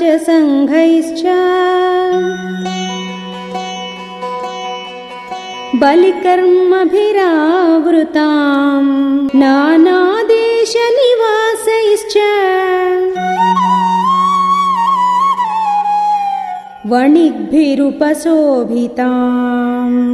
सङ्घैश्च बलिकर्मभिरावृताम् नानादेशनिवासैश्च वणिग्भिरुपशोभिताम्